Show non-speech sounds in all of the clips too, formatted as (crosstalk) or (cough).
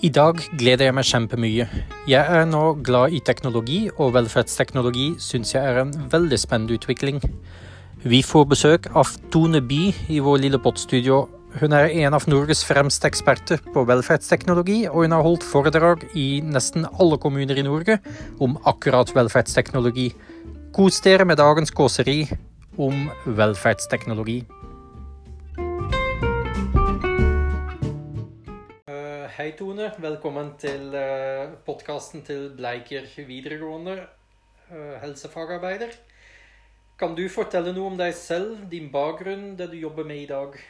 I dag gleder jeg meg kjempemye. Jeg er nå glad i teknologi, og velferdsteknologi syns jeg er en veldig spennende utvikling. Vi får besøk av Tone By i vår lille podstudio. Hun er en av Norges fremste eksperter på velferdsteknologi, og hun har holdt foredrag i nesten alle kommuner i Norge om akkurat velferdsteknologi. Kos dere med dagens kåseri om velferdsteknologi. Hei Tone, velkommen til podkasten til Bleiker videregående eh, helsefagarbeider. Kan du fortelle noe om deg selv, din bakgrunn, det du jobber med i dag?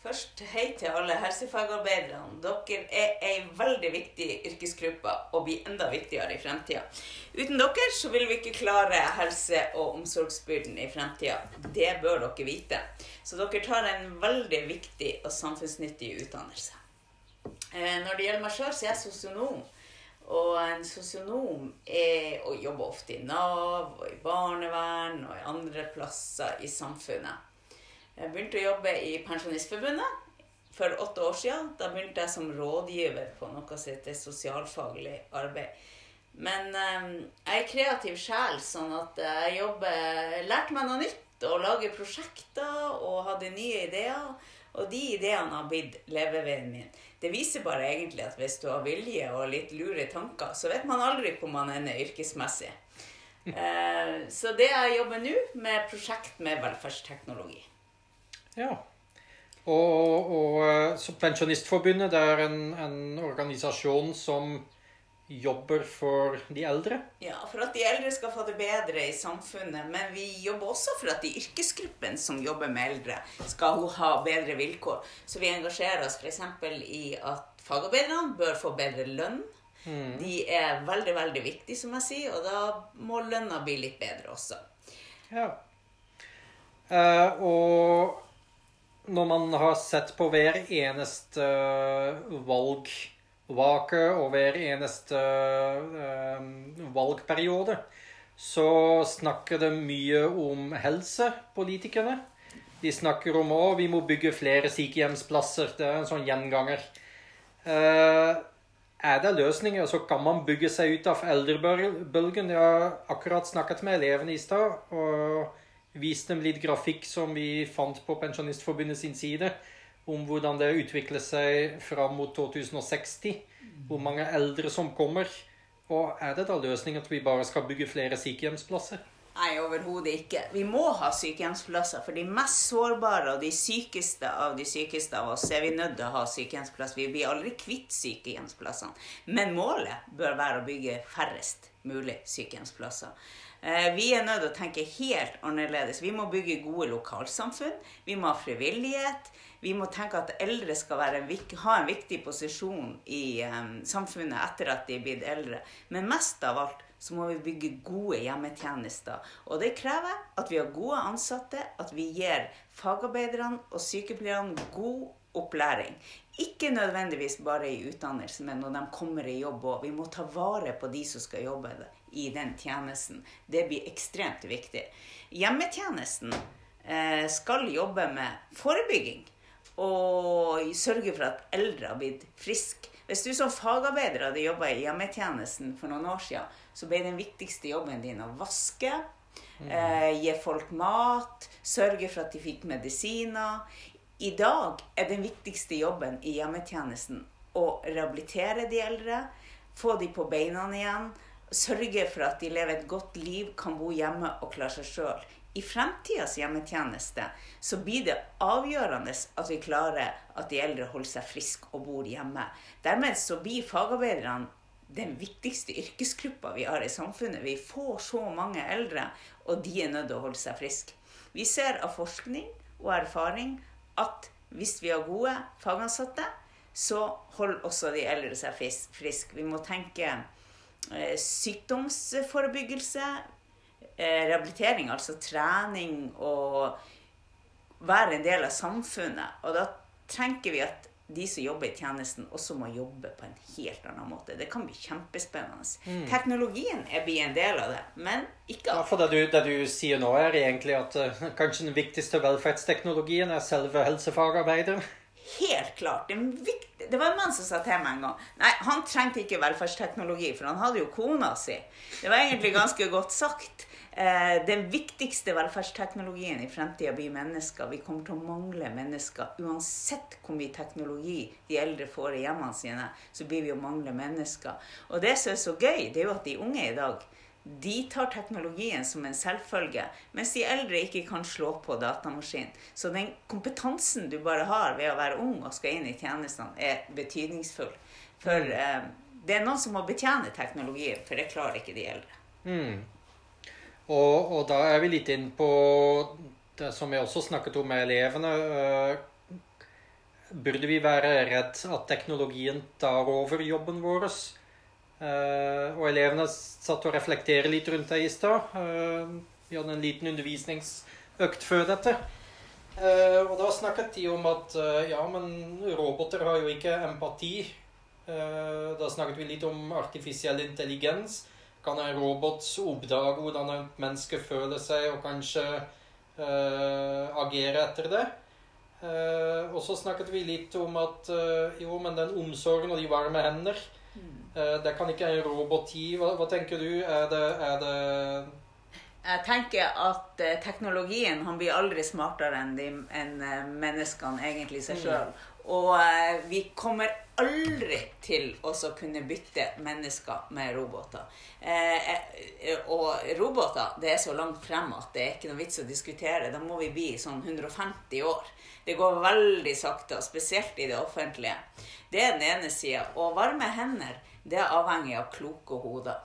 Først hei til alle helsefagarbeiderne. Dere er ei veldig viktig yrkesgruppe og blir enda viktigere i fremtida. Uten dere så vil vi ikke klare helse- og omsorgsbyrden i fremtida. Det bør dere vite. Så dere tar en veldig viktig og samfunnsnyttig utdannelse. Eh, Når det gjelder meg sjøl, så er jeg sosionom. Og en sosionom er, og jobber ofte i Nav og i barnevern og i andre plasser i samfunnet. Jeg begynte å jobbe i Pensjonistforbundet for åtte år siden. Da begynte jeg som rådgiver på noe som heter sosialfaglig arbeid. Men eh, jeg er kreativ sjel, sånn at jeg jobber Lærte meg noe nytt og lager prosjekter og hadde nye ideer. Og de ideene har blitt leveveien min. Det viser bare egentlig at hvis du har vilje og litt lure tanker, så vet man aldri hvor man ender yrkesmessig. Eh, så det jeg jobber nå, med prosjekt med velferdsteknologi. Ja. Og, og eh, så Pensjonistforbundet det er en, en organisasjon som jobber for de eldre? Ja, for at de eldre skal få det bedre i samfunnet. Men vi jobber også for at de yrkesgruppene som jobber med eldre, skal ha bedre vilkår. Så vi engasjerer oss f.eks. i at fagarbeiderne bør få bedre lønn. De er veldig, veldig viktige, som jeg sier, og da må lønna bli litt bedre også. Ja. Eh, og når man har sett på hver eneste valgvake og hver eneste eh, valgperiode, så snakker det mye om helse, politikerne. De snakker om at vi må bygge flere sykehjemsplasser. Det er en sånn gjenganger. Eh, er det løsninger, så kan man bygge seg ut av eldrebølgen. Jeg har akkurat snakket med elevene i stad og vist dem litt grafikk som vi fant på Pensjonistforbundet sin side, om hvordan det utvikler seg fram mot 2060. Hvor mange eldre som kommer. Og er det da løsningen at vi bare skal bygge flere sykehjemsplasser? Nei, overhodet ikke. Vi må ha sykehjemsplasser. For de mest sårbare og de sykeste av de sykeste av oss er vi nødt til å ha sykehjemsplass. Vi blir aldri kvitt sykehjemsplassene. Men målet bør være å bygge færrest mulig sykehjemsplasser. Eh, Vi er nødt til å tenke helt annerledes. Vi må bygge gode lokalsamfunn. Vi må ha frivillighet. Vi må tenke at eldre skal en ha en viktig posisjon i um, samfunnet etter at de er blitt eldre. Men mest av alt så må vi bygge gode hjemmetjenester. Og det krever at vi har gode ansatte, at vi gir fagarbeiderne og sykepleierne god opplæring. Ikke nødvendigvis bare i utdannelse, men når de kommer i jobb òg. Vi må ta vare på de som skal jobbe i den tjenesten. Det blir ekstremt viktig. Hjemmetjenesten eh, skal jobbe med forebygging og sørge for at eldre har blitt friske. Hvis du som fagarbeider hadde jobba i hjemmetjenesten for noen år siden, så ble den viktigste jobben din å vaske, eh, gi folk mat, sørge for at de fikk medisiner. I dag er den viktigste jobben i hjemmetjenesten å rehabilitere de eldre, få de på beina igjen, sørge for at de lever et godt liv, kan bo hjemme og klare seg sjøl. I fremtidas hjemmetjeneste så blir det avgjørende at vi klarer at de eldre holder seg friske og bor hjemme. Dermed så blir fagarbeiderne den viktigste yrkesgruppa vi har i samfunnet. Vi får så mange eldre, og de er nødt til å holde seg friske. Vi ser av forskning og erfaring at hvis vi har gode fagansatte, så holder også de eldre seg friske. Vi må tenke eh, sykdomsforebyggelse, rehabilitering, altså trening og være en del av samfunnet. Og da tenker vi at de som jobber i tjenesten, også må jobbe på en helt annen måte. Det kan bli kjempespennende. Teknologien er blir en del av det, men ikke Ja, alt. for det du, det du sier nå, er egentlig at uh, kanskje den viktigste velferdsteknologien er selve helsefagarbeideren. helt klart Det, Det var en mann som sa til meg en gang Nei, han trengte ikke velferdsteknologi, for han hadde jo kona si. Det var egentlig ganske godt sagt. Eh, den viktigste velferdsteknologien i fremtida blir mennesker. Vi kommer til å mangle mennesker. Uansett hvor mye teknologi de eldre får i hjemmene sine, så blir vi å mangle mennesker. Og det som er så gøy, det er jo at de unge i dag de tar teknologien som en selvfølge, mens de eldre ikke kan slå på datamaskinen. Så den kompetansen du bare har ved å være ung og skal inn i tjenestene, er betydningsfull. For eh, det er noen som må betjene teknologien, for det klarer ikke de eldre. Mm. Og, og, da er vi litt inn på det som jeg også snakket om med elevene. Burde vi være redd at teknologien tar over jobben vår? Uh, og elevene satt og reflekterte litt rundt det i stad. Uh, vi hadde en liten undervisningsøkt før dette. Og da snakket de om at ja, men roboter har jo ikke empati. da snakket vi litt om artifisiell intelligens. Kan en robot oppdage hvordan et menneske føler seg, og kanskje agere etter det? og så snakket vi litt om at jo, men den omsorgen og de varme hender Eh, det kan ikke en robot gi. Hva, hva, tenker du? Er det, er det jeg tenker at uh, teknologien han blir aldri smartere enn, de, enn uh, menneskene egentlig seg sjøl. Mm. Og uh, vi kommer aldri til å kunne bytte mennesker med roboter. og roboter det er så langt frem at det er ikke noe vits å diskutere. Da må vi bli sånn 150 år. Det går veldig sakte, spesielt i det offentlige. Det er den ene sida. Og varme hender det er avhengig av kloke hoder.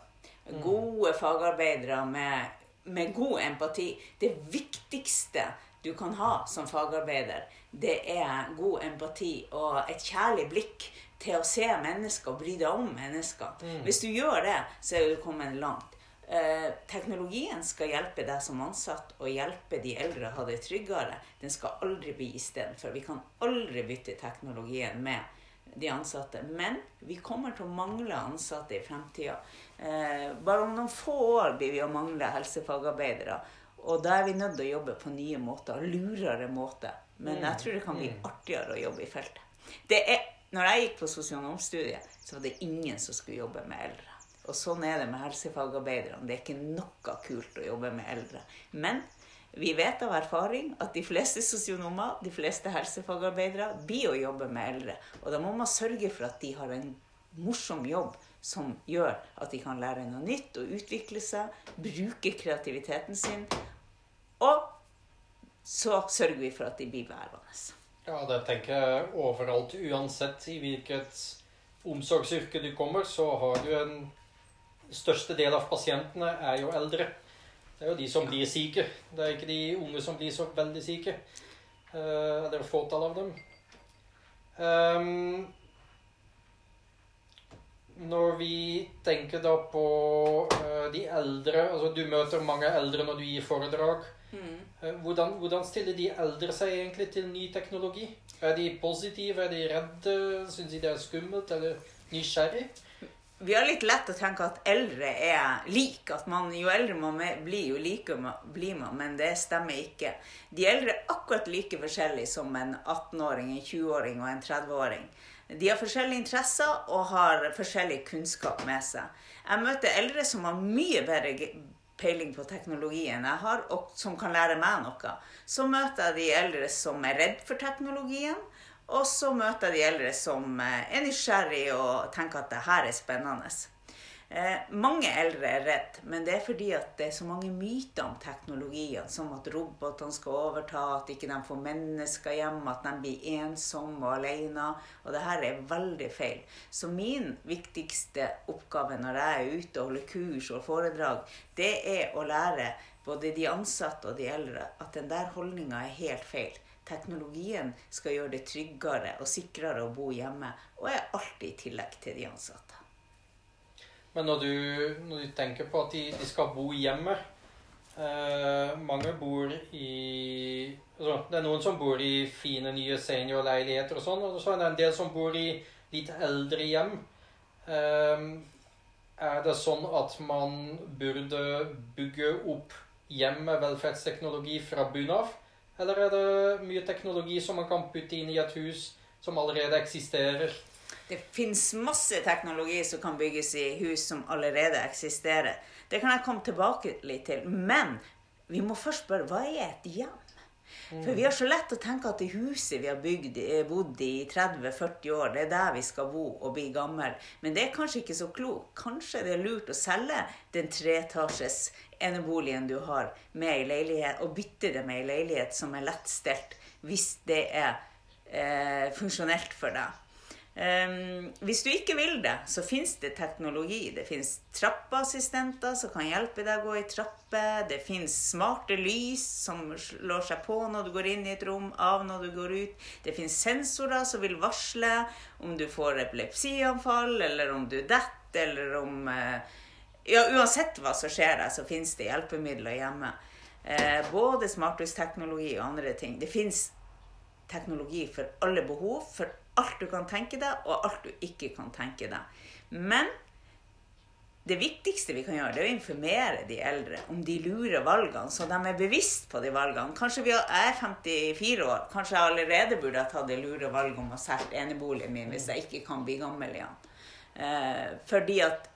Mm. Gode fagarbeidere med, med, god empati. Det viktigste du kan ha som fagarbeider, det er god empati og et kjærlig blikk til å se mennesker og bry deg om mennesker. Mm. Hvis du gjør det, så er du kommet langt. Eh, teknologien skal hjelpe deg som ansatt og hjelpe de eldre å ha det tryggere. Den skal aldri bli istedenfor. Vi kan aldri bytte teknologien med de ansatte. Men vi kommer til å mangle ansatte i fremtida. Eh, bare om noen få år blir vi å mangle helsefagarbeidere. Og da er vi nødt til å jobbe på nye måter, lurere måter. Men jeg tror det kan bli artigere å jobbe i feltet. Det er, når jeg gikk på sosionomstudiet, så var det ingen som skulle jobbe med eldre. Og sånn er det med helsefagarbeiderne. Det er ikke noe kult å jobbe med eldre. Men vi vet av erfaring at de fleste sosionomer, de fleste helsefagarbeidere, blir å jobbe med eldre. Og da må man sørge for at de har en morsom jobb som gjør at de kan lære noe nytt og utvikle seg, bruke kreativiteten sin. Og så sørger vi for at de blir værende. Ja, det tenker jeg overalt. Uansett i hvilket omsorgsyrke du kommer, så har du en største del av pasientene er jo eldre. Det er jo de som blir syke. Det er ikke de unge som blir så veldig syke. Uh, det er fåtall av dem. Um, når vi tenker da på uh, de eldre altså Du møter mange eldre når du gir foredrag. Mm. Uh, hvordan, hvordan, stiller de eldre seg egentlig til ny teknologi? Er de positive? Er de redde? Syns de det er skummelt? Eller nysgjerrig? vi har litt lett å tenke at eldre er lik. At man, jo eldre man blir, jo likere blir man. Men det stemmer ikke. De eldre er akkurat like forskjellige som en 18-åring, en 20-åring og en 30-åring. De har forskjellige interesser og har forskjellig kunnskap med seg. Jeg møter eldre som har mye bedre peiling på teknologien jeg har, og som kan lære meg noe. Så møter jeg de eldre som er redd for teknologien og så møter jeg de eldre som eh, er nysgjerrig og tenker at det her er spennende. Eh, mange eldre er redd, men det er fordi at det er så mange myter om teknologien, som at robotene skal overta, at ikke de får mennesker hjem, at de blir ensomme og alene. Og det her er veldig feil. Så min viktigste oppgave når jeg er ute og holder kurs og foredrag, det er å lære både de ansatte og de eldre at den der holdninga er helt feil teknologien skal gjøre det tryggere og sikrere å bo hjemme, og er alltid i tillegg til de ansatte. Men når du, når du tenker på at de, de skal bo hjemme eh, Mange bor i altså, Det er noen som bor i fine, nye seniorleiligheter og sånn, og så er det en del som bor i litt eldre hjem. Eh, er det sånn at man burde bygge opp hjem med velferdsteknologi fra bunnen av? Eller er det mye teknologi som man kan putte inn i et hus som allerede eksisterer. Det fins masse teknologi som kan bygges i hus som allerede eksisterer. Det kan jeg komme tilbake litt til. Men vi må først spørre hva er et hjem? For vi har så lett å tenke at det huset vi har bygd, bodd bodd i 30-40 år, det er der vi skal bo og bli gammel. Men det er kanskje ikke så klokt. Kanskje det er lurt å selge den treetasjes eneboligen du har, med ei leilighet, og bytte det med ei leilighet som er lettstelt, hvis det er eh, funksjonelt for deg. Um, hvis du ikke vil det, så fins det teknologi. Det fins trappeassistenter som kan hjelpe deg å gå i trapper. Det fins smarte lys som slår seg på når du går inn i et rom, av når du går ut. Det fins sensorer som vil varsle om du får epilepsianfall, eller om du detter, eller om uh, Ja, uansett hva som skjer deg, så fins det hjelpemidler hjemme. Uh, både smarthusteknologi og andre ting. Det fins teknologi for alle behov. for alt du kan tenke deg, og alt du ikke kan tenke deg. Men det viktigste vi kan gjøre, det er å informere de eldre om de lure valgene, så de er bevisst på de valgene. Kanskje vi er 54 år, kanskje jeg allerede burde ha tatt det lure valget om å selge eneboligen min hvis jeg ikke kan bli gammel igjen. Eh, fordi at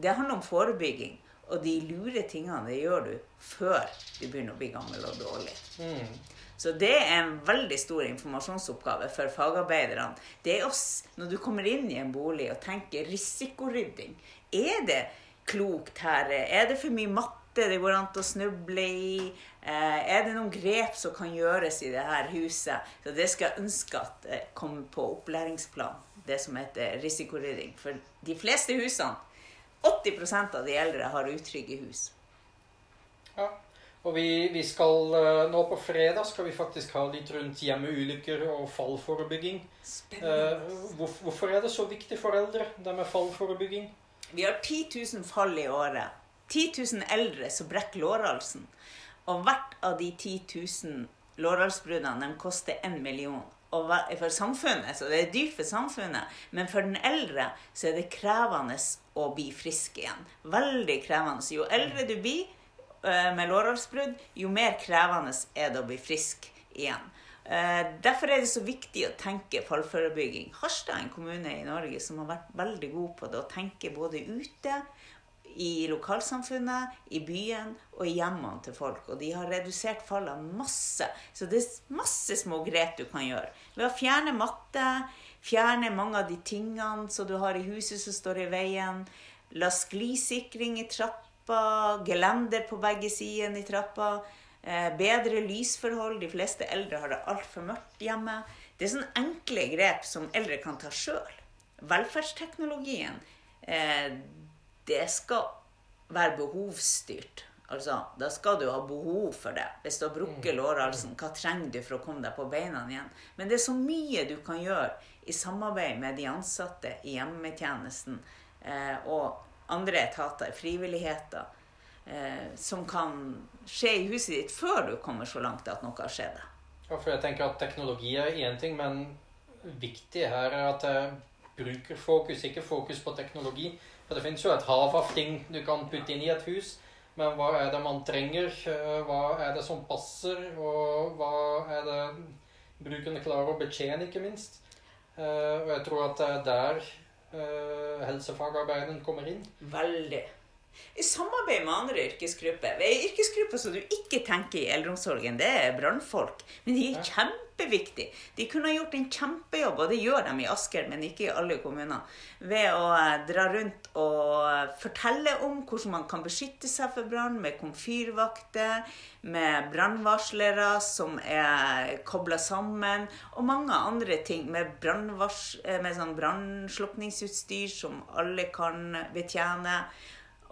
det handler om forebygging. Og de lure tingene det gjør du før du begynner å bli gammel og dårlig. Mm. Så det er en veldig stor informasjonsoppgave for fagarbeiderne. Det er oss, når du kommer inn i en bolig og tenker risikorydding. Er det klokt her? Er det for mye matte det går an til å snuble i? Eh, er det noen grep som kan gjøres i dette huset? Så det skal jeg ønske at kommer på opplæringsplan, det som heter risikorydding. For de fleste husene, 80% av de eldre, har utrygge hus. Ja. Og vi, vi, skal eh, nå på fredag skal vi faktisk ha litt rundt hjemmeulykker og fallforebygging. Eh, hvor, hvorfor er det så viktig for eldre, det med fallforebygging? Vi har 10 000 fall i året. 10 000 eldre som brekker lårhalsen. Og hvert av de 10 000 lårhalsbruddene koster 1 million. Og for samfunnet, så det er dyrt for samfunnet, men for den eldre så er det krevende å bli frisk igjen. Veldig krevende. Jo eldre du blir, med lårhalsbrudd, jo mer krevende er det å bli frisk igjen. Eh, derfor er det så viktig å tenke fallforebygging. Harstad er en kommune i Norge som har vært veldig god på det å tenke både ute, i lokalsamfunnet, i byen og i hjemmene til folk. Og de har redusert fallene masse. Så det er masse små grep du kan gjøre. Ved å fjerne matte, fjerne mange av de tingene som du har i huset som står i veien. La sklisikring i trappa trappa, gelender på begge sidene i trappa. Eh, bedre lysforhold. De fleste eldre har det altfor mørkt hjemme. Det er sånne enkle grep som eldre kan ta sjøl. Velferdsteknologien, eh, det skal være behovsstyrt. Altså, Da skal du ha behov for det. Hvis du har brukket mm. lårhalsen, hva trenger du for å komme deg på beina igjen? Men det er så mye du kan gjøre i samarbeid med de ansatte i hjemmetjenesten eh, og andre etater, frivilligheter, eh, som kan skje i huset ditt før du kommer så langt at noe har skjedd. Ja, for jeg tenker at teknologi er én ting, men viktig her er at jeg bruker fokus, ikke fokus på teknologi. For det finnes jo et hav av ting du kan putte inn i et hus. Men hva er det man trenger? Hva er det som passer? Og hva er det brukerne klarer å betjene, ikke minst? Eh, og jeg tror at det er der uh, helsefagarbeideren kommer inn? Veldig. I samarbeid med andre yrkesgrupper. Ved yrkesgrupper som du ikke tenker i eldreomsorgen, det er brannfolk. Men de er kjempe kjempeviktig. De kunne ha gjort en kjempejobb, og det gjør de i Asker, men ikke i alle kommuner, ved å eh, dra rundt og fortelle om hvordan man kan beskytte seg for brann, med komfyrvakter, med brannvarslere som er kobla sammen, og mange andre ting med, eh, med sånn brannslukningsutstyr som alle kan betjene.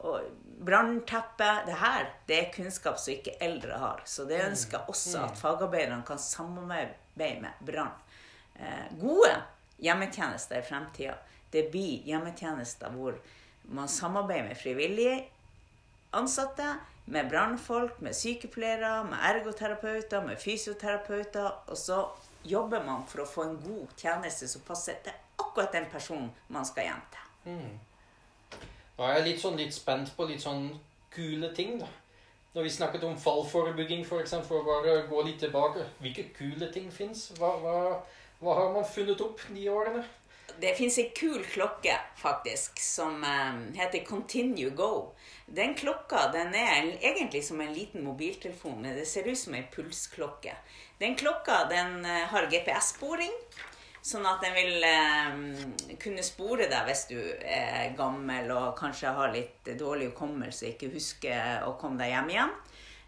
Og brannteppe. Det her det er kunnskap som ikke eldre har. Så det mm. ønsker jeg også at mm. fagarbeiderne kan samarbeide med brann. Eh, gode hjemmetjenester i fremtida. Det blir hjemmetjenester hvor man samarbeider med frivillige ansatte, med brannfolk, med sykepleiere, med ergoterapeuter, med fysioterapeuter. Og så jobber man for å få en god tjeneste som passer til akkurat den personen man skal hjem til. Mm. Er jeg litt, sånn, litt spent på litt sånn kule ting, da. Når vi snakket om fallforebygging, f.eks., for, for å bare gå litt tilbake Hvilke kule ting fins? Hva, hva, Hva har man funnet opp de årene? Det fins ei kul klokke, faktisk, som eh, heter Continue Go. Den klokka den er egentlig som en liten mobiltelefon. men Det ser ut som ei pulsklokke. Den klokka den eh, har GPS-sporing. Sånn at den vil eh, kunne spore deg hvis du er gammel og kanskje har litt dårlig hukommelse, ikke husker å komme deg hjem igjen.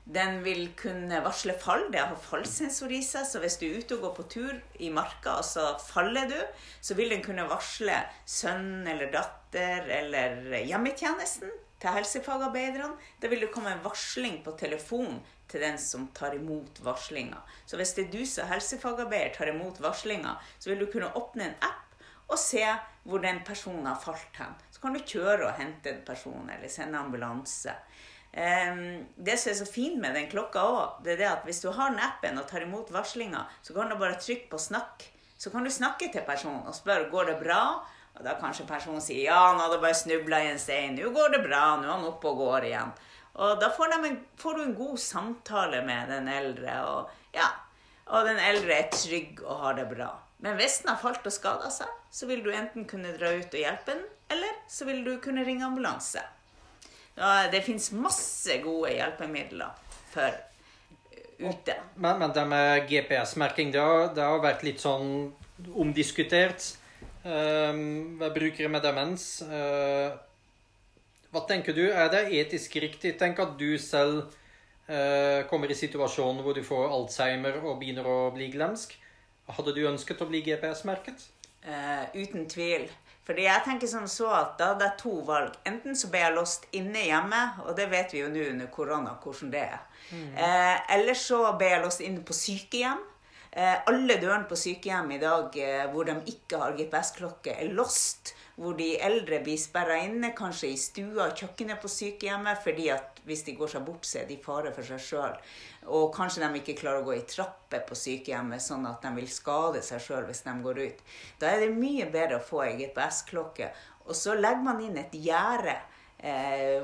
Den vil kunne varsle fall. Det har fallsensor i seg, så hvis du er ute og går på tur i marka, og så faller du, så vil den kunne varsle sønn eller datter eller hjemmetjenesten til helsefagarbeiderne. Da vil det komme en varsling på telefon til den som tar imot varslinga. Så hvis det er du som helsefagarbeider tar imot varslinga, så vil du kunne åpne en app og se hvor den personen har falt hen. Så kan du kjøre og hente en person eller sende ambulanse. Um, det som er så fint med den klokka òg, det er det at hvis du har den appen og tar imot varslinga, så kan du bare trykke på 'snakk'. Så kan du snakke til personen og spørre går det bra. Og da kanskje personen sier 'ja, han hadde bare snubla i en stein'. 'Nå går det bra. Nå er han oppe og går igjen'. Og da får, en, får, du en god samtale med den eldre, og, ja, og den eldre er trygg og har det bra. Men hvis den har falt og skada seg, så vil du enten kunne dra ut og hjelpe den, eller så vil du kunne ringe ambulanse. Ja, det fins masse gode hjelpemidler for ute. Men, men det med GPS-merking, det, det, har vært litt sånn omdiskutert um, ved brukere med demens. Uh, hva tenker du? Er det etisk riktig? Tenk at du selv eh, kommer i situasjonen hvor du får Alzheimer og begynner å bli glemsk. Hadde du ønsket å bli GPS-merket? Eh, uten tvil. Fordi jeg tenker som så at da hadde jeg to valg. Enten så ble jeg låst inne hjemme, og det vet vi jo nå under korona hvordan det er. Mm. Eh, eller så ble jeg låst inne på sykehjem. Eh, alle dørene på sykehjem i dag eh, hvor de ikke har GPS-klokke, er låst hvor de eldre blir sperra inne, kanskje i stua og kjøkkenet på sykehjemmet, fordi at hvis de går seg bort, så er de i fare for seg sjøl. Og kanskje de ikke klarer å gå i trapper på sykehjemmet, sånn at de vil skade seg sjøl hvis de går ut. Da er det mye bedre å få ei GPS-klokke. Og så legger man inn et gjerde eh,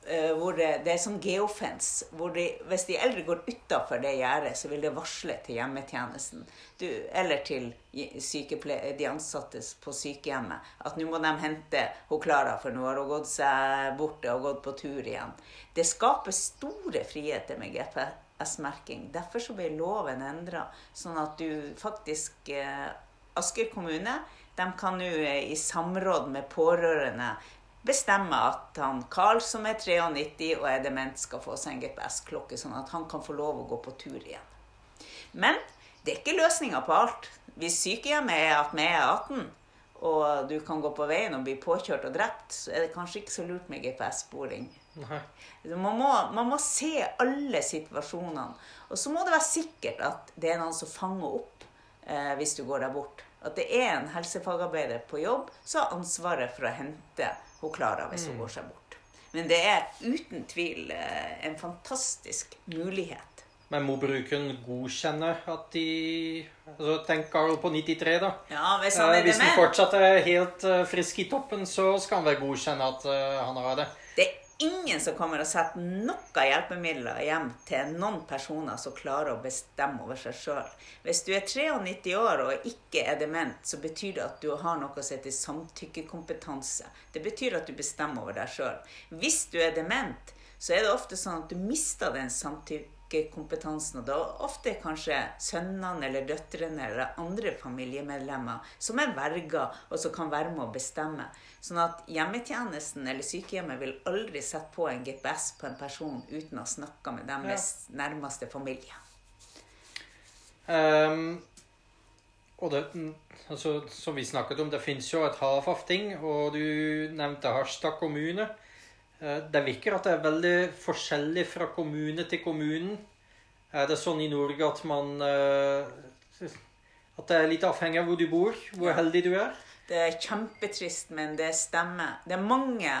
hvor det, det, er sånn geofence. hvor de, Hvis de eldre går utafor det gjerdet, så vil det varsle til hjemmetjenesten du, eller til de ansatte på sykehjemmet at nå må de hente hun Klara, for nå har hun gått seg bort og gått på tur igjen. Det skaper store friheter med GPS-merking. Derfor så ble loven endra, sånn at du faktisk eh, Asker kommune de kan nå eh, i samråd med pårørende bestemme at han Carl, som er 93 og er dement, skal få seg en GPS-klokke, sånn at han kan få lov å gå på tur igjen. Men det er ikke løsninga på alt. Hvis sykehjemmet er at vi er 18, og du kan gå på veien og bli påkjørt og drept, så er det kanskje ikke så lurt med GPS-sporing. Man må, man må se alle situasjonene. Og så må det være sikkert at det er noen som fanger opp eh, hvis du går der bort. At det er en helsefagarbeider på jobb som har ansvaret for å hente hun klarer hvis hun mm. går seg bort. Men det er uten tvil eh, en fantastisk mulighet. Men må brukeren godkjenne at de altså Tenk Carl på 93, da. Ja, Hvis han, eh, hvis han fortsatt er helt uh, frisk i toppen, så skal han vel godkjenne at han har det. Ingen som kommer og setter noen hjelpemidler hjem til noen personer som klarer å bestemme over seg sjøl. Hvis du er 93 år og ikke er dement, så betyr det at du har noe som heter samtykkekompetanse. Det betyr at du bestemmer over deg sjøl. Hvis du er dement, så er det ofte sånn at du mister den samtykkekompetansen kompetansen. Og det er ofte kanskje sønnene eller døtrene eller andre familiemedlemmer som er verger, og som kan være med å bestemme. Sånn at hjemmetjenesten eller sykehjemmet vil aldri sette på en GPS på en person uten å snakke med deres ja. nærmeste familie. Um, og det, altså, som vi snakket om, det fins jo et hav av ting, og du nevnte Harstad kommune. Eh, det virker at det er veldig forskjellig fra kommune til kommune. Er det sånn i Norge at man eh, At det er litt avhengig av hvor du bor? Hvor heldig du er? Det er kjempetrist, men det stemmer. Det er mange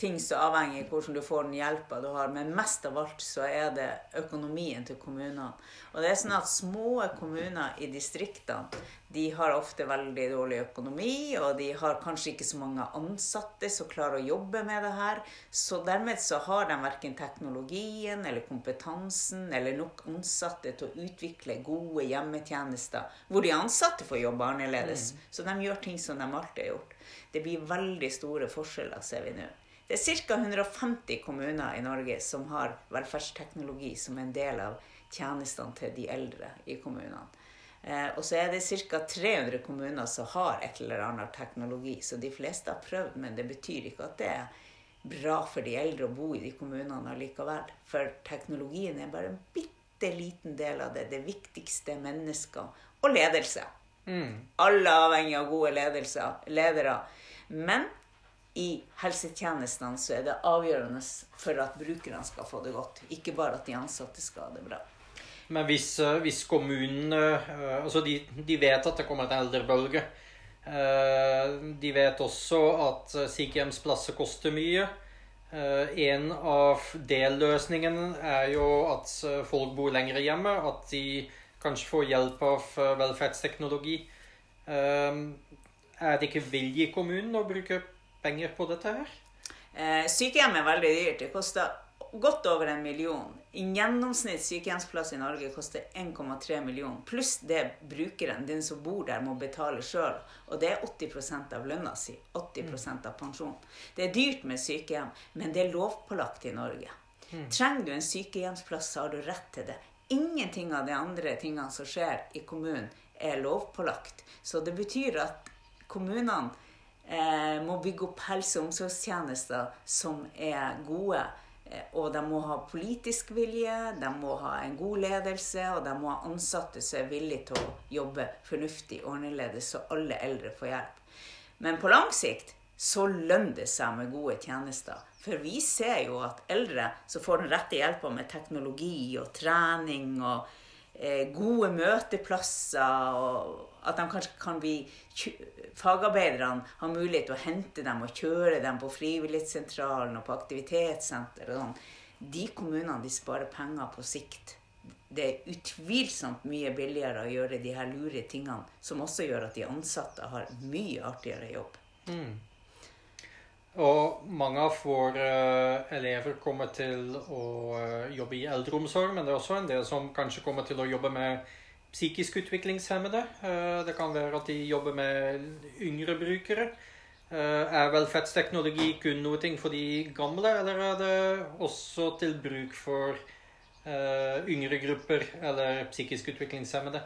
ting som avhenger av hvordan du får den hjelpa du har, men mest av alt så er det økonomien til kommunene. Og det er sånn at små kommuner i distriktene de har ofte veldig dårlig økonomi, og de har kanskje ikke så mange ansatte som klarer å jobbe med det her. Så dermed så har de verken teknologien eller kompetansen eller nok ansatte til å utvikle gode hjemmetjenester hvor de ansatte får jobbe annerledes. Mm. Så de gjør ting som de alltid har gjort. Det blir veldig store forskjeller, ser vi nå. Det er ca. 150 kommuner i Norge som har velferdsteknologi som en del av tjenestene til de eldre i kommunene. Eh, og så er det ca. 300 kommuner som har et eller annet teknologi. Så de fleste har prøvd, men det betyr ikke at det er bra for de eldre å bo i de kommunene allikevel. For teknologien er bare en bitte liten del av det. Det viktigste er mennesker og ledelse. Mm. Alle avhengig av gode ledere. Men i helsetjenestene så er det avgjørende for at brukerne skal få det godt. Ikke bare at de ansatte skal ha det bra. Men hvis, eh, hvis kommunene eh, Altså, de, de, vet at det kommer en eldrebølge. Eh, de vet også at sykehjemsplasser koster mye. En av delløsningene er jo at folk bor lenger hjemme. At de kanskje får hjelp av velferdsteknologi. Er det ikke vilje i kommunen å bruke penger på dette her? Eh, sykehjem er veldig dyrt. Det koster godt over en million. I gjennomsnitt sykehjemsplass i Norge koster 1,3 millioner. Pluss det brukeren, den som bor der, må betale sjøl. Og det er 80% av lønna si. 80% av pensjonen. Det er dyrt med sykehjem, men det er lovpålagt i Norge. Mm. Trenger du en sykehjemsplass, så har du rett til det. Ingenting av de andre tingene som skjer i kommunen, er lovpålagt. Så det betyr at kommunene eh, må bygge opp helse- og omsorgstjenester som er gode. Eh, og de må ha politisk vilje, de må ha en god ledelse, og de må ha ansatte som er villige til å jobbe fornuftig og annerledes, så alle eldre får hjelp. Men på lang sikt så lønner det seg med gode tjenester. For vi ser jo at eldre som får den rette hjelpa med teknologi og trening og gode møteplasser, og at de kanskje kan bli fagarbeiderne har mulighet til å hente dem og kjøre dem på frivillighetssentralen og på aktivitetssenter og sånn. De kommunene de sparer penger på sikt. Det er utvilsomt mye billigere å gjøre de her lure tingene, som også gjør at de ansatte har mye artigere jobb. Mm. Og mange av våre uh, elever kommer til å uh, jobbe i eldreomsorg, men det er også en del som kanskje kommer til å jobbe med psykisk utviklingshemmede. Eh, det kan være at de jobber med yngre brukere. Eh, er velferdsteknologi kun noe for de gamle, eller er det også til bruk for eh, yngre grupper eller psykisk utviklingshemmede?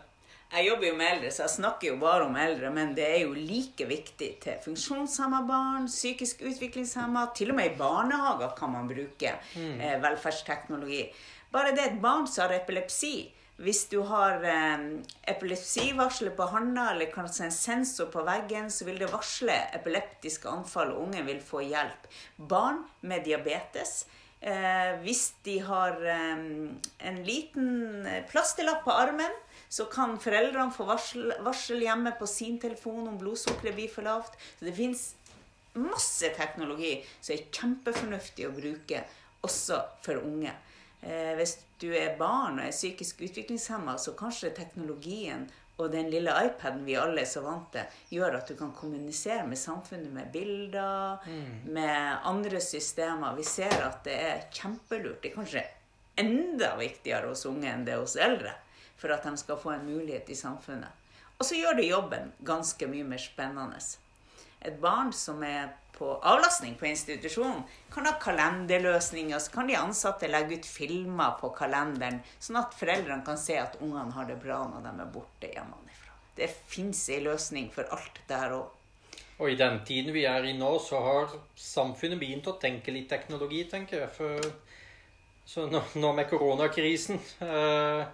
Jeg jobber jo med eldre, så jeg snakker jo bare om eldre, men det er jo like viktig til funksjonshemma barn, psykisk utviklingshemma, til og med i barnehager kan man bruke mm. velferdsteknologi. Bare det et barn som har epilepsi, hvis du har eh, epilepsivarsler på handa eller kanskje en sensor på veggen, så vil det varsle epileptiske anfall, og ungen vil få hjelp. Barn med diabetes eh, Hvis de har eh, en liten plasterlapp på armen, så kan foreldrene få varsel, varsel hjemme på sin telefon om blodsukkeret blir for lavt. Så det fins masse teknologi som er kjempefornuftig å bruke, også for unge. Eh, hvis du er barn og er psykisk utviklingshemma, så kanskje teknologien og den lille iPaden vi alle er så vant til, gjør at du kan kommunisere med samfunnet med bilder, mm. med andre systemer. Vi ser at det er kjempelurt. Det er kanskje enda viktigere hos unge enn det hos eldre. For at de skal få en mulighet i samfunnet. Og så gjør det jobben ganske mye mer spennende. Et barn som er på avlastning på institusjonen, kan ha kalenderløsninger. Så kan de ansatte legge ut filmer på kalenderen, sånn at foreldrene kan se at ungene har det bra når de er borte hjemmefra. Det fins ei løsning for alt der òg. Og i den tiden vi er i nå, så har samfunnet begynt å tenke litt teknologi, tenker jeg. For, så nå, nå med koronakrisen eh,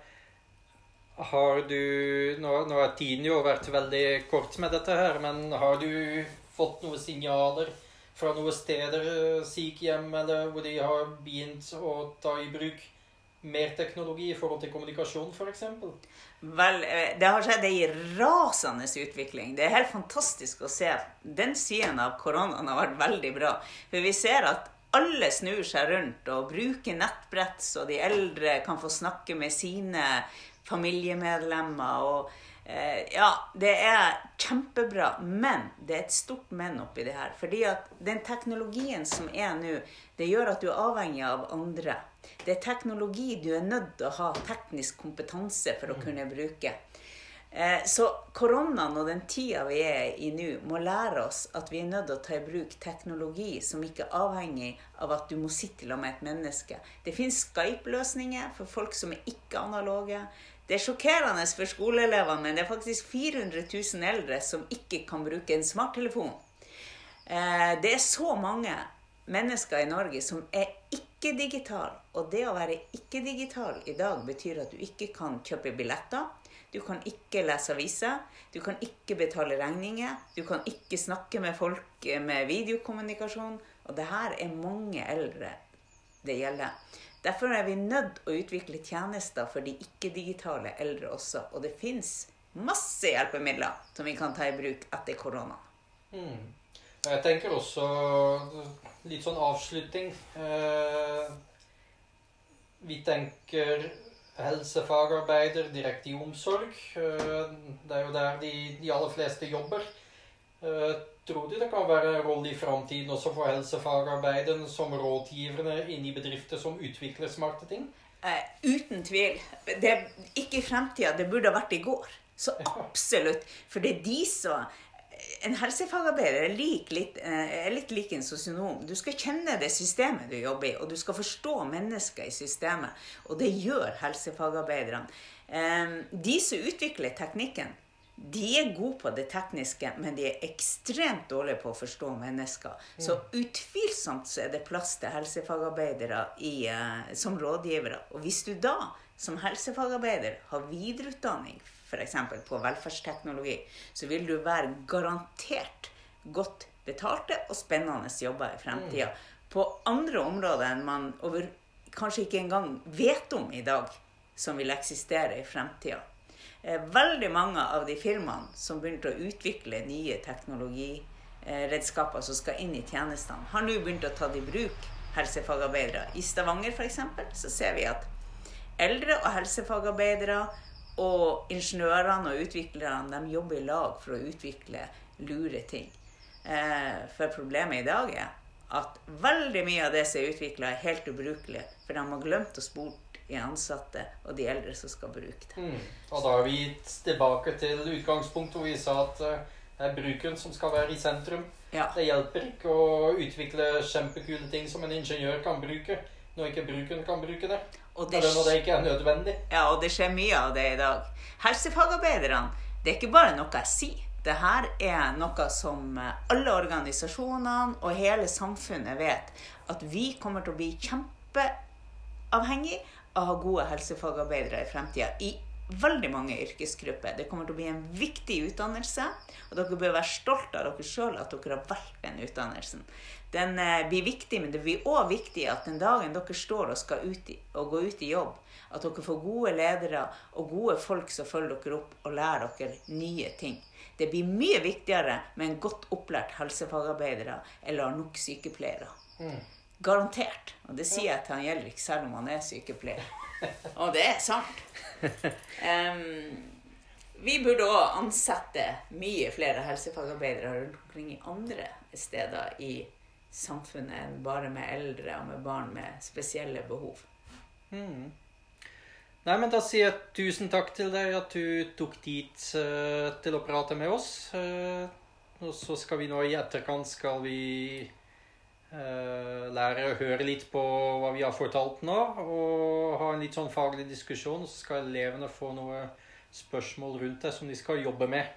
har du nå, nå har tiden jo vært veldig kort med dette her, men har du fått noen signaler fra noen steder, eh, sykehjem, eller hvor de har begynt å ta i bruk mer teknologi i forhold til kommunikasjon, f.eks.? Vel, eh, det har skjedd ei rasende utvikling. Det er helt fantastisk å se. Den siden av koronaen har vært veldig bra. For vi ser at alle snur seg rundt og bruker nettbrett, så de eldre kan få snakke med sine familiemedlemmer. og eh, ja, det er kjempebra, men det er et stort men oppi det her. Fordi at den teknologien som er nå, det gjør at du er avhengig av andre. Det er teknologi du er nødt til å ha teknisk kompetanse for å mm. kunne bruke. Eh, så koronaen og den tida vi er i nå, må lære oss at vi er nødt til å ta i bruk teknologi som ikke er avhengig av at du må sitte sammen med et menneske. Det finnes Skype-løsninger for folk som er ikke analoge. Det er sjokkerende for skoleelevene, men det er faktisk 400 000 eldre som ikke kan bruke en smarttelefon. Eh, det er så mange mennesker i Norge som er ikke ikke-digital. Og det å være ikke-digital i dag betyr at du ikke kan kjøpe billetter. Du kan ikke lese aviser. Du kan ikke betale regninger. Du kan ikke snakke med folk med videokommunikasjon. Og det her er mange eldre det gjelder. Derfor er vi nødt å utvikle tjenester for de ikke-digitale eldre også. Og det fins masse hjelpemidler som vi kan ta i bruk etter korona. Mm. Jeg tenker også litt sånn avslutning. Eh, vi tenker helsefagarbeider direkte i omsorg. Eh, det er jo der de, de aller fleste jobber. Eh, tror du det kan være en rolle i framtiden også for helsefagarbeiderne som rådgiverne inn i bedrifter som utvikler smarte ting? Eh, uten tvil. Det, ikke i fremtida. Det burde ha vært i går. Så absolutt. For det er de som en helsefagarbeider er, lik, litt, eh, er litt lik en sosionom. Du skal kjenne det systemet du jobber i, og du skal forstå mennesker i systemet. Og det gjør helsefagarbeiderne. De som utvikler teknikken, de er gode på det tekniske, men de er ekstremt dårlige på å forstå mennesker. Så utvilsomt så er det plass til helsefagarbeidere i, eh, som rådgivere. Og hvis du da som helsefagarbeider har videreutdanning f.eks. på velferdsteknologi, så vil du være garantert godt betalte og spennende jobber i fremtida. Mm. På andre områder enn man over, kanskje ikke engang vet om i dag, som vil eksistere i fremtida. Eh, veldig mange av de firmaene som begynte å utvikle nye teknologiredskaper som skal inn i tjenestene, har nå begynt å ta i bruk helsefagarbeidere. I Stavanger f.eks. så ser vi at eldre og helsefagarbeidere og ingeniørene og utviklerne jobber i lag for å utvikle lure ting. Eh, for problemet i dag er at veldig mye av det som er utvikla, er helt ubrukelig. For de har glemt å spore de ansatte og de eldre som skal bruke det. Mm. Og da er vi tilbake til utgangspunktet hvor vi sa at uh, det er brukeren som skal være i sentrum. Ja. Det hjelper ikke å utvikle kjempekule ting som en ingeniør kan bruke, når ikke brukeren kan bruke det. Og det, når det ikke er nødvendig. Ja, og det skjer mye av det i dag. Helsefagarbeiderne, det er ikke bare noe jeg sier. Det her er noe som alle organisasjonene og hele samfunnet vet. At vi kommer til å bli kjempeavhengig av å ha gode helsefagarbeidere i fremtida. I veldig mange yrkesgrupper. Det kommer til å bli en viktig utdannelse. Og dere bør være stolte av dere sjøl at dere har valgt den utdannelsen. Den eh, blir viktig, men det blir òg viktig at den dagen dere står og skal ut i, og gå ut i jobb, at dere får gode ledere og gode folk som følger dere opp og lærer dere nye ting. Det blir mye viktigere med en godt opplært helsefagarbeidere eller nok sykepleiere. Mm. Garantert. Og det sier jeg til han Gjelrik, selv om han er sykepleier. Og det er sant. Um, vi burde òg ansette mye flere helsefagarbeidere rundt omkring i andre steder i samfunnet enn bare med eldre og med barn med spesielle behov. Mm. Nei, men Da sier jeg tusen takk til deg at du tok tid uh, til å prate med oss. Uh, og så skal vi nå i etterkant skal vi lære å høre litt på hva vi har fortalt nå, og ha en litt sånn faglig diskusjon. Så skal elevene få noe spørsmål rundt det som de skal jobbe med.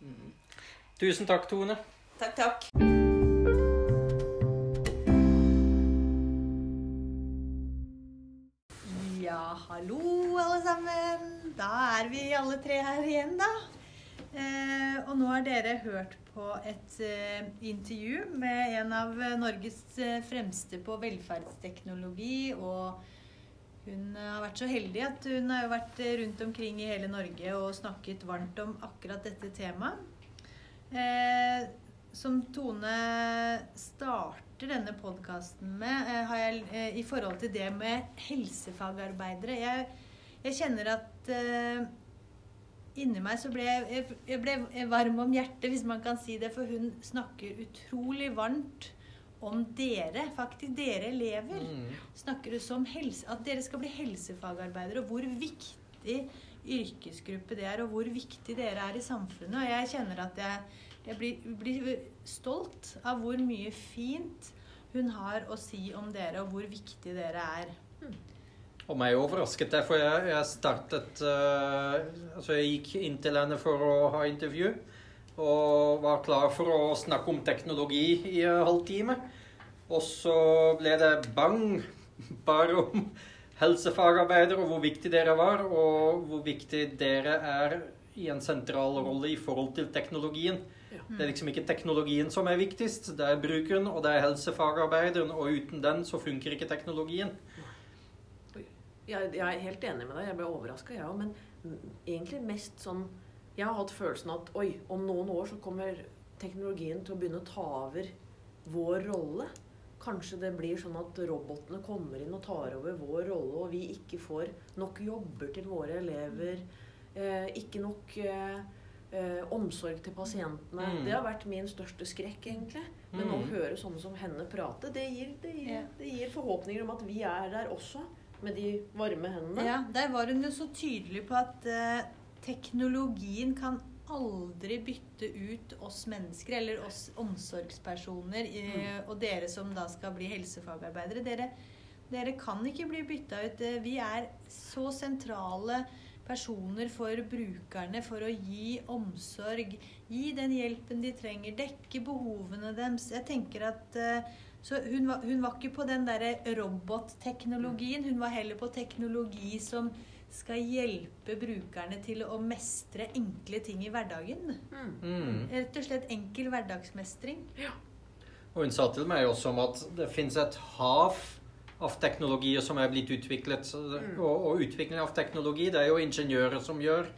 Mm. Tusen takk, Tone. Takk, takk. Ja, Hallo, alle sammen. Da er vi alle tre her igjen, da. Eh, og nå har dere hørt på et eh, intervju med en av Norges eh, fremste på velferdsteknologi. Og hun har vært så heldig at hun har vært rundt omkring i hele Norge og snakket varmt om akkurat dette temaet. Som Tone starter denne podkasten med, har jeg, i forhold til det med helsefagarbeidere Jeg, jeg kjenner at inni meg så ble jeg, jeg ble varm om hjertet, hvis man kan si det, for hun snakker utrolig varmt om dere, faktisk dere elever. Mm. Snakker du som helse, at dere skal bli helsefagarbeidere, og hvor viktig yrkesgruppe det er, og hvor viktig dere er i samfunnet. Og jeg kjenner at jeg, jeg blir, blir stolt av hvor mye fint hun har å si om dere, og hvor viktig dere er. Og meg overrasket det, for jeg, jeg startet uh, Altså, jeg gikk inn til henne for å ha intervju. Og var klar for å snakke om teknologi i en halvtime. Og så ble det bang (laughs) bare om helsefagarbeider og hvor viktig dere var, og hvor viktig dere er i en sentral rolle i forhold til teknologien. Ja. Det er liksom ikke teknologien som er viktigst, det er brukeren, og det er helsefagarbeideren, og uten den så funker ikke teknologien. Jeg, jeg er helt enig med deg. Jeg ble overraska, jeg òg. Men egentlig mest sånn Jeg har hatt følelsen at oi, om noen år så kommer teknologien til å begynne å ta over vår rolle. Kanskje det blir sånn at robotene kommer inn og tar over vår rolle, og vi ikke får nok jobber til våre elever. Eh, ikke nok eh, eh, omsorg til pasientene. Mm. Det har vært min største skrekk, egentlig. Men å Mm. høre sånne som henne prate, det gir, det, gir, det gir forhåpninger om at vi er der også. Med de varme hendene. Ja, der var hun jo så tydelig på at eh, teknologien kan aldri bytte ut oss mennesker, eller oss omsorgspersoner, eh, og dere som da skal bli helsefagarbeidere. Dere, dere kan ikke bli bytta ut. Eh, Vi er så sentrale personer for brukerne for å gi omsorg, gi den hjelpen de trenger, dekke behovene deres. Jeg tenker at eh, så hun var, hun var ikke på den derre robotteknologien. Hun var heller på teknologi som skal hjelpe brukerne til å mestre enkle ting i hverdagen. Mm. Mm. Rett og slett enkel hverdagsmestring. Og hun sa til meg også om at det finnes et hav av teknologier som er blitt utviklet. Mm. Og, og utvikling av teknologi, det er jo ingeniører som gjør.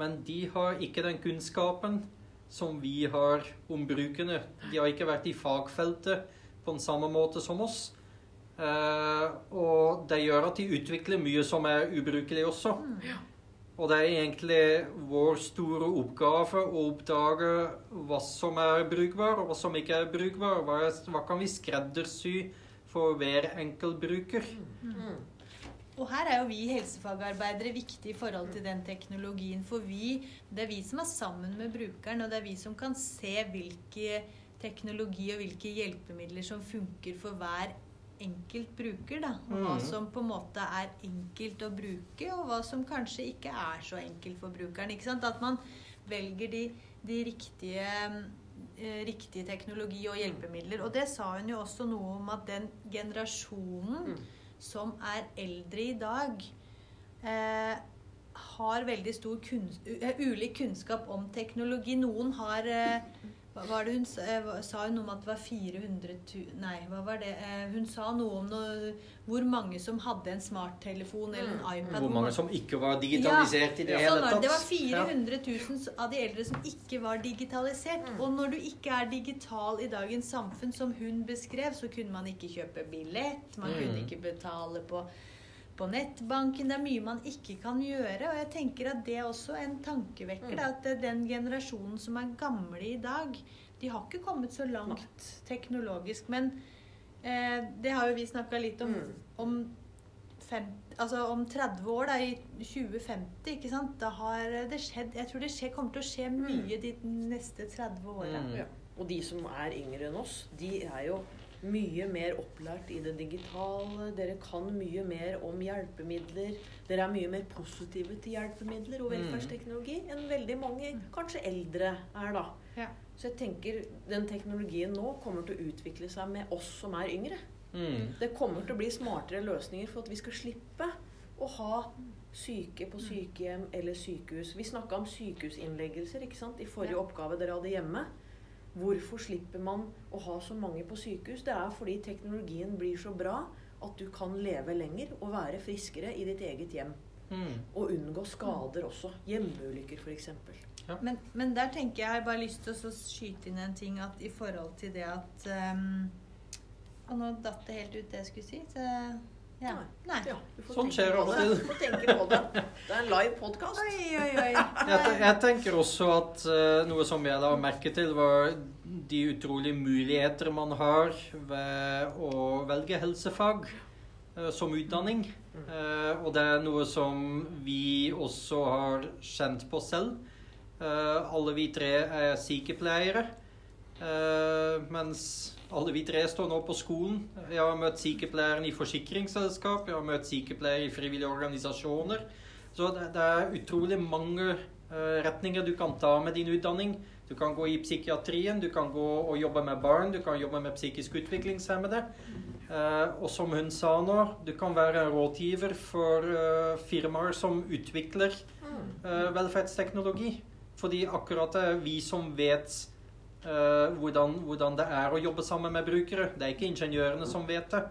Men de har ikke den kunnskapen som vi har om brukerne. De har ikke vært i fagfeltet på den samme måte som oss. Eh, og det gjør at de utvikler mye som er ubrukelig også. Og det er egentlig vår store oppgave å oppdage hva som er brukbar, og hva som ikke er brukbar. Hva, hva kan vi skreddersy for hver enkelt bruker? Mm. Og her er jo vi helsefagarbeidere viktige i forhold til den teknologien. For vi, det er vi som er sammen med brukeren, og det er vi som kan se hvilke teknologi og hvilke hjelpemidler som funker for hver enkelt bruker. Da. Og hva Mhm. som på en måte er enkelt å bruke, og hva som kanskje ikke er så enkelt for brukeren. Ikke sant? At man velger de, de riktige eh, teknologi og hjelpemidler. Og det sa hun jo også noe om at den generasjonen Mm. som er eldre i dag, eh, har veldig stor kunns eh, ulik kunnskap om teknologi. Noen har eh, hva var det hun sa, eh, hun noe om at det var 400 000 Nei, hva var det? Eh, hun sa noe om noe, hvor mange som hadde en smarttelefon eller en iPad. Hvor mange som ikke var digitalisert i det Sånn hele tatt. det var 400 000 av de eldre som ikke var digitalisert. Mm. Og når du ikke er digital i dagens samfunn, som hun beskrev, så kunne man ikke kjøpe billett, man Mm. kunne ikke betale på, på nettbanken. Det er mye man ikke kan gjøre. Og jeg tenker at det er også en tankevekker. Mm. At den generasjonen som er gamle i dag, de har ikke kommet så langt teknologisk. Men eh, det har jo vi snakka litt om. Mm. om fem, altså om 30 år, da, i 2050, ikke sant, da har det skjedd Jeg tror det skjer, kommer til å skje mye de neste 30 åra. Mm. Ja. Og de som er yngre enn oss, de er jo mye mer opplært i det digitale. Dere kan mye mer om hjelpemidler. Dere er mye mer positive til hjelpemidler og Mm. velferdsteknologi enn veldig mange, kanskje eldre, er, da. Ja. Så jeg tenker den teknologien nå kommer til å utvikle seg med oss som er yngre. Mm. Det kommer til å bli smartere løsninger for at vi skal slippe å ha syke på sykehjem eller sykehus. Vi snakka om sykehusinnleggelser ikke sant? i forrige Ja. oppgave dere hadde hjemme. Hvorfor slipper man å ha så mange på sykehus? Det er fordi teknologien blir så bra at du kan leve lenger og være friskere i ditt eget hjem. Mm. Og unngå skader også. Hjemmeulykker, f.eks. Men, men der tenker jeg, jeg bare lyst til å skyte inn en ting at i forhold til det at um, Og nå datt det helt ut det jeg skulle si. Så, ja. Nei. Ja, Sånn skjer av og til. Du får tenke på det. Det er en live podkast. Oi, oi, oi. Jeg, jeg tenker også at uh, noe som jeg la merke til, var de utrolige muligheter man har ved å velge helsefag uh, som utdanning. Uh, og det er noe som vi også har kjent på selv. Eh, alle vi tre er sykepleiere. Eh, mens alle vi tre står nå på skolen. Jeg har møtt sykepleieren i forsikringsselskap, jeg har møtt sykepleiere i frivillige organisasjoner. Så det, det er utrolig mange eh, retninger du kan ta med din utdanning. Du kan gå i psykiatrien, du kan gå og jobbe med barn, du kan jobbe med psykisk utviklingshemmede. Eh, og som hun sa nå, du kan være en rådgiver for firmaer som utvikler eh, velferdsteknologi. Fordi akkurat det er vi som vet eh, hvordan, hvordan det er å jobbe sammen med brukere. Det er ikke ingeniørene som vet det.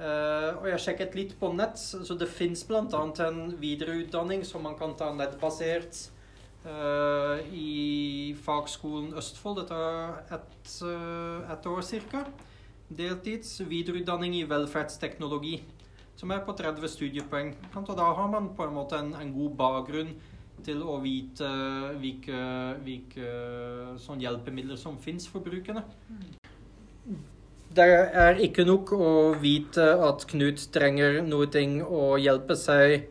Uh, og jeg sjekket litt på nett, så det fins bl.a. en videreutdanning som man kan ta nettbasert uh, i Fagskolen Østfold. Det tar ett et år ca. Deltids videreutdanning i velferdsteknologi, som er på 30 studiepoeng. Da har man på en måte en, en god bakgrunn til å vite hvilke, hvilke sånn hjelpemidler som fins for brukerne. Det er ikke nok å vite at Knut trenger noe ting å hjelpe seg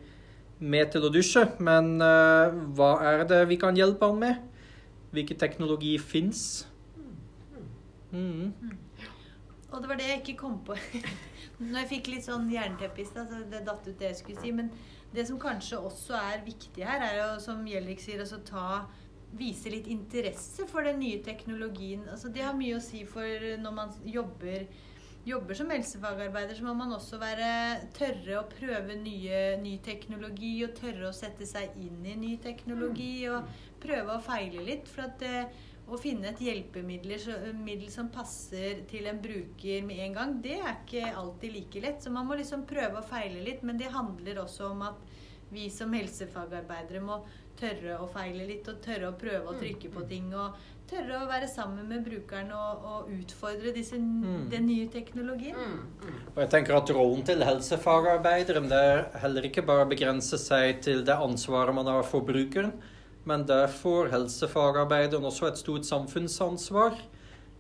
med til å dusje, men uh, hva er det vi kan hjelpe han med? Hvilken teknologi fins? Mm. Og det var det jeg ikke kom på. (laughs) Når jeg fikk litt sånn jernteppe i stad, så det datt ut det jeg skulle si. Men det som kanskje også er viktig her, er jo, som Gjellik sier, altså ta Vise litt interesse for den nye teknologien. Altså det har mye å si for når man jobber Jobber som helsefagarbeider, så må man også være tørre å prøve nye, ny teknologi og tørre å sette seg inn i ny teknologi og prøve å feile litt. For at det, å finne et hjelpemiddel som passer til en bruker med en gang, det er ikke alltid like lett. Så man må liksom prøve å feile litt. Men det handler også om at vi som helsefagarbeidere må tørre å feile litt, og tørre å prøve å trykke på ting. Og tørre å være sammen med brukeren og, og utfordre disse, den nye teknologien. Og jeg tenker at Rollen til helsefagarbeideren det er heller ikke bare å begrense seg til det ansvaret man har for brukeren, men derfor helsefagarbeideren også et stort samfunnsansvar.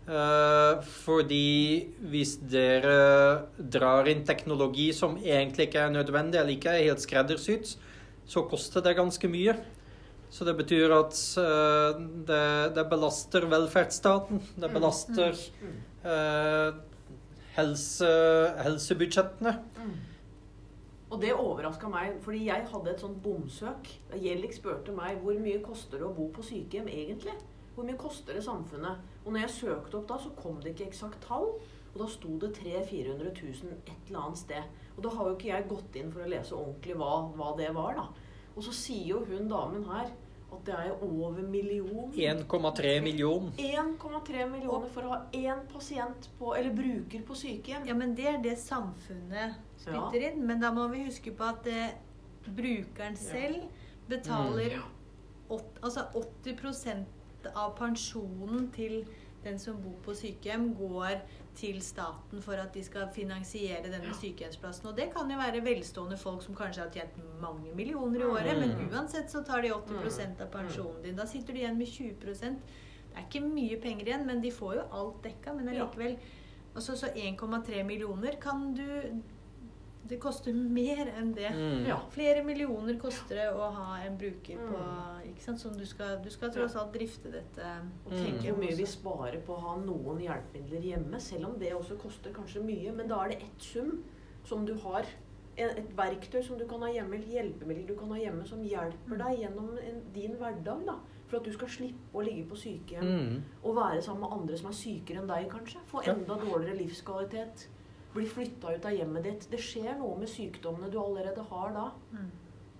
Eh, fordi hvis dere drar inn teknologi som egentlig ikke er nødvendig, eller ikke er helt skreddersydd, så koster det ganske mye. Så det betyr at eh, det, det belaster velferdsstaten. Det belaster eh, helse, helsebudsjettene. Og det overraska meg, fordi jeg hadde et sånt bomsøk. Gjellik spurte meg hvor mye koster det å bo på sykehjem egentlig. Hvor mye koster det samfunnet? Og når jeg søkte opp da, så kom det ikke eksakt tall. Og da sto det 300 000-400 000 et eller annet sted. Og da har jo ikke jeg gått inn for å lese ordentlig hva, hva det var, da. Og så sier jo hun damen her at det er over million. 1,3 million. 1,3 millioner for å ha én pasient på, eller bruker på sykehjem. Ja, men det er det samfunnet spytter inn. Men da må vi huske på at eh, brukeren selv betaler åt, altså 80 av pensjonen til den som bor på sykehjem, går til staten for at de skal finansiere denne sykehjemsplassen. Og det kan jo være velstående folk som kanskje har tjent mange millioner i året, men uansett så tar de 80% av pensjonen din. Da sitter du igjen med 20% Det er ikke mye penger igjen, men de får jo alt dekka. Men allikevel. Altså, så 1,3 millioner. Kan du Det koster mer enn det. Mm. Ja. Flere millioner koster det å ha en bruker på ikke sant? Som du skal, du skal tross alt drifte dette. Og tenk Mm. hvor mye vi sparer på å ha noen hjelpemidler hjemme, selv om det også koster kanskje mye. Men da er det ett sum som du har. Et verktøy som du kan ha hjemme, et hjelpemiddel du kan ha hjemme, som hjelper deg gjennom en, din hverdag. da. For at du skal slippe å ligge på sykehjem Mm. og være sammen med andre som er sykere enn deg, kanskje. Få enda dårligere livskvalitet. Bli flytta ut av hjemmet ditt. Det skjer noe med sykdommene du allerede har da. Mm.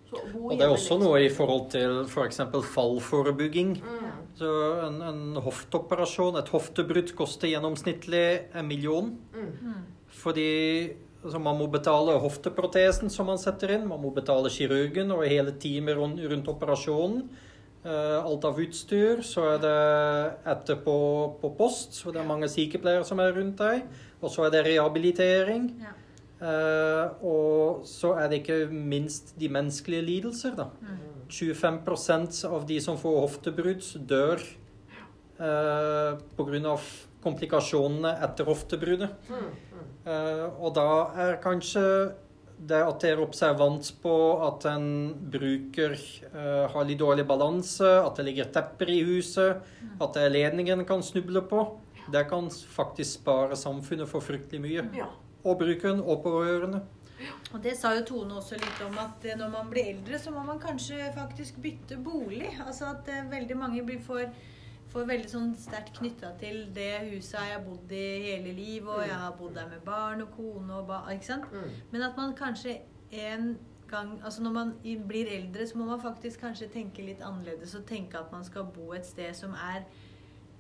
Så Og det er også noe i forhold til f.eks. fallforebygging. Mm. Så en, en hofteoperasjon, et hoftebrudd, koster gjennomsnittlig en million. Mm. Mm. Fordi altså Man må betale hofteprotesen som man setter inn, man må betale kirurgen og hele teamet rundt, rundt operasjonen. Uh, alt av utstyr. Så er det etterpå på post, så det er mange sykepleiere som er rundt deg. Og så er det rehabilitering. Ja. Uh, og så er det ikke minst de menneskelige lidelser, da. 25% av de som får hoftebrudd, dør uh, pga. komplikasjonene etter hoftebruddet. Eh, og da er kanskje det at dere er observant på at en bruker uh, har litt dårlig balanse, at det ligger tepper i huset, at det er ledningen kan snuble på, det kan faktisk spare samfunnet for fryktelig mye. Ja. Og brukeren og pårørende. Og det sa jo Tone også litt om at eh, når man blir eldre, så må man kanskje faktisk bytte bolig. Altså at eh, veldig mange blir for, for veldig sånn sterkt knytta til det huset jeg har bodd i hele livet, og jeg har bodd der med barn og kone og ba, ikke sant? Mm. Men at man kanskje en gang Altså når man blir eldre, så må man faktisk kanskje tenke litt annerledes og tenke at man skal bo et sted som er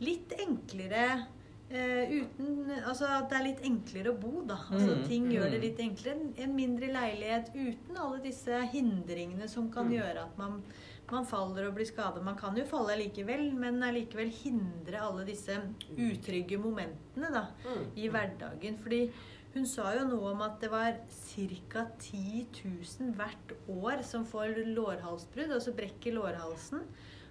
litt enklere eh, uten Altså at det er litt enklere å bo, da. Altså Mm, Ting gjør det mm. litt enklere. En- En mindre leilighet uten alle disse hindringene som kan Mm. gjøre at man, man faller og blir skadet. Man kan jo falle likevel, men allikevel hindre alle disse utrygge momentene da, Mm. i hverdagen. Fordi hun sa jo noe om at det var ca. 10 000 hvert år som får lårhalsbrudd, altså brekker lårhalsen.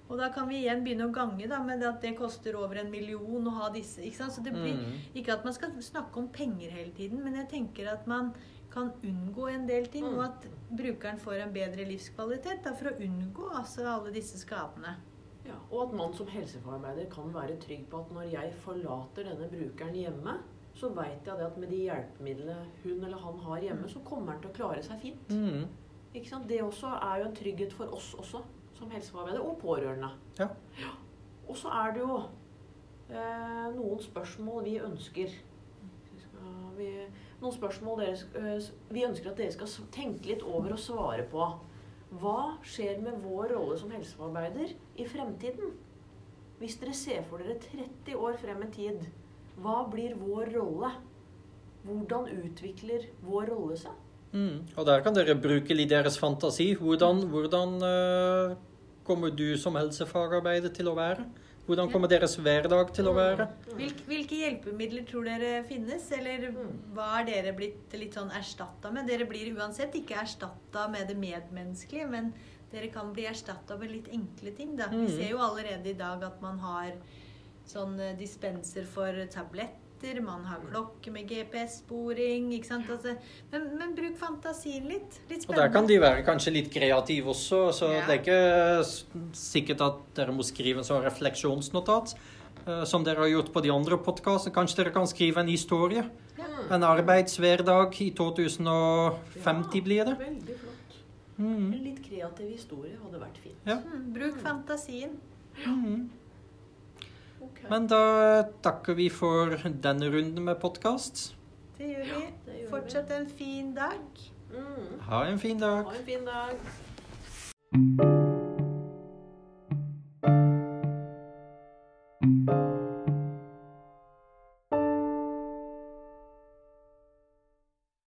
Og da kan vi igjen begynne å gange da, med at det koster over en million å ha disse. ikke sant? Så det blir Mm. Ikke at man skal snakke om penger hele tiden, men jeg tenker at man kan unngå en del ting, og at brukeren får en bedre livskvalitet da, for å unngå altså, alle disse skadene. Ja, og at man som helsefagarbeider kan være trygg på at når jeg forlater denne brukeren hjemme, så veit jeg det at med de hjelpemidlene hun eller han har hjemme, så kommer han til å klare seg fint. Mm. Ikke sant? Det også er jo en trygghet for oss også, som helsefagarbeidere, og pårørende. Ja. Og så er det jo eh, noen spørsmål vi ønsker vi, Noen spørsmål dere, eh, vi ønsker at dere skal tenke litt over og svare på. Hva skjer med vår rolle som helsefagarbeider i fremtiden? Hvis dere ser for dere 30 år frem i tid, hva blir vår rolle? Hvordan utvikler vår rolle seg? Mm. Og der kan dere bruke litt deres fantasi. Hvordan, hvordan eh, kommer du som helsefagarbeider til å være? Hvordan kommer deres hverdag til å være? Hvilke, hvilke hjelpemidler tror dere finnes, eller hva er dere blitt litt sånn erstatta med? Dere blir uansett ikke erstatta med det medmenneskelige, men dere kan bli erstatta med litt enkle ting. Da. Vi Mhm. ser jo allerede i dag at man har sånn dispenser for tabletter, man har klokke med GPS-sporing, ikke sant. Altså, men, men bruk fantasien litt. Litt Og der kan de være kanskje litt kreative også, så Ja. det er ikke sikkert at dere må skrive en sånn refleksjonsnotat. eh, Som dere har gjort på de andre podkastene. Kanskje dere kan skrive en historie? En arbeidshverdag i 2050 blir det. Veldig flott. Mm. En litt kreativ historie hadde vært fint. Ja. Mm, bruk fantasien. Mm. Men da takker vi for denne runden med podkast. Det gjør vi. Det gjør en fin dag. Mm. Ha en fin dag. Ha en fin dag.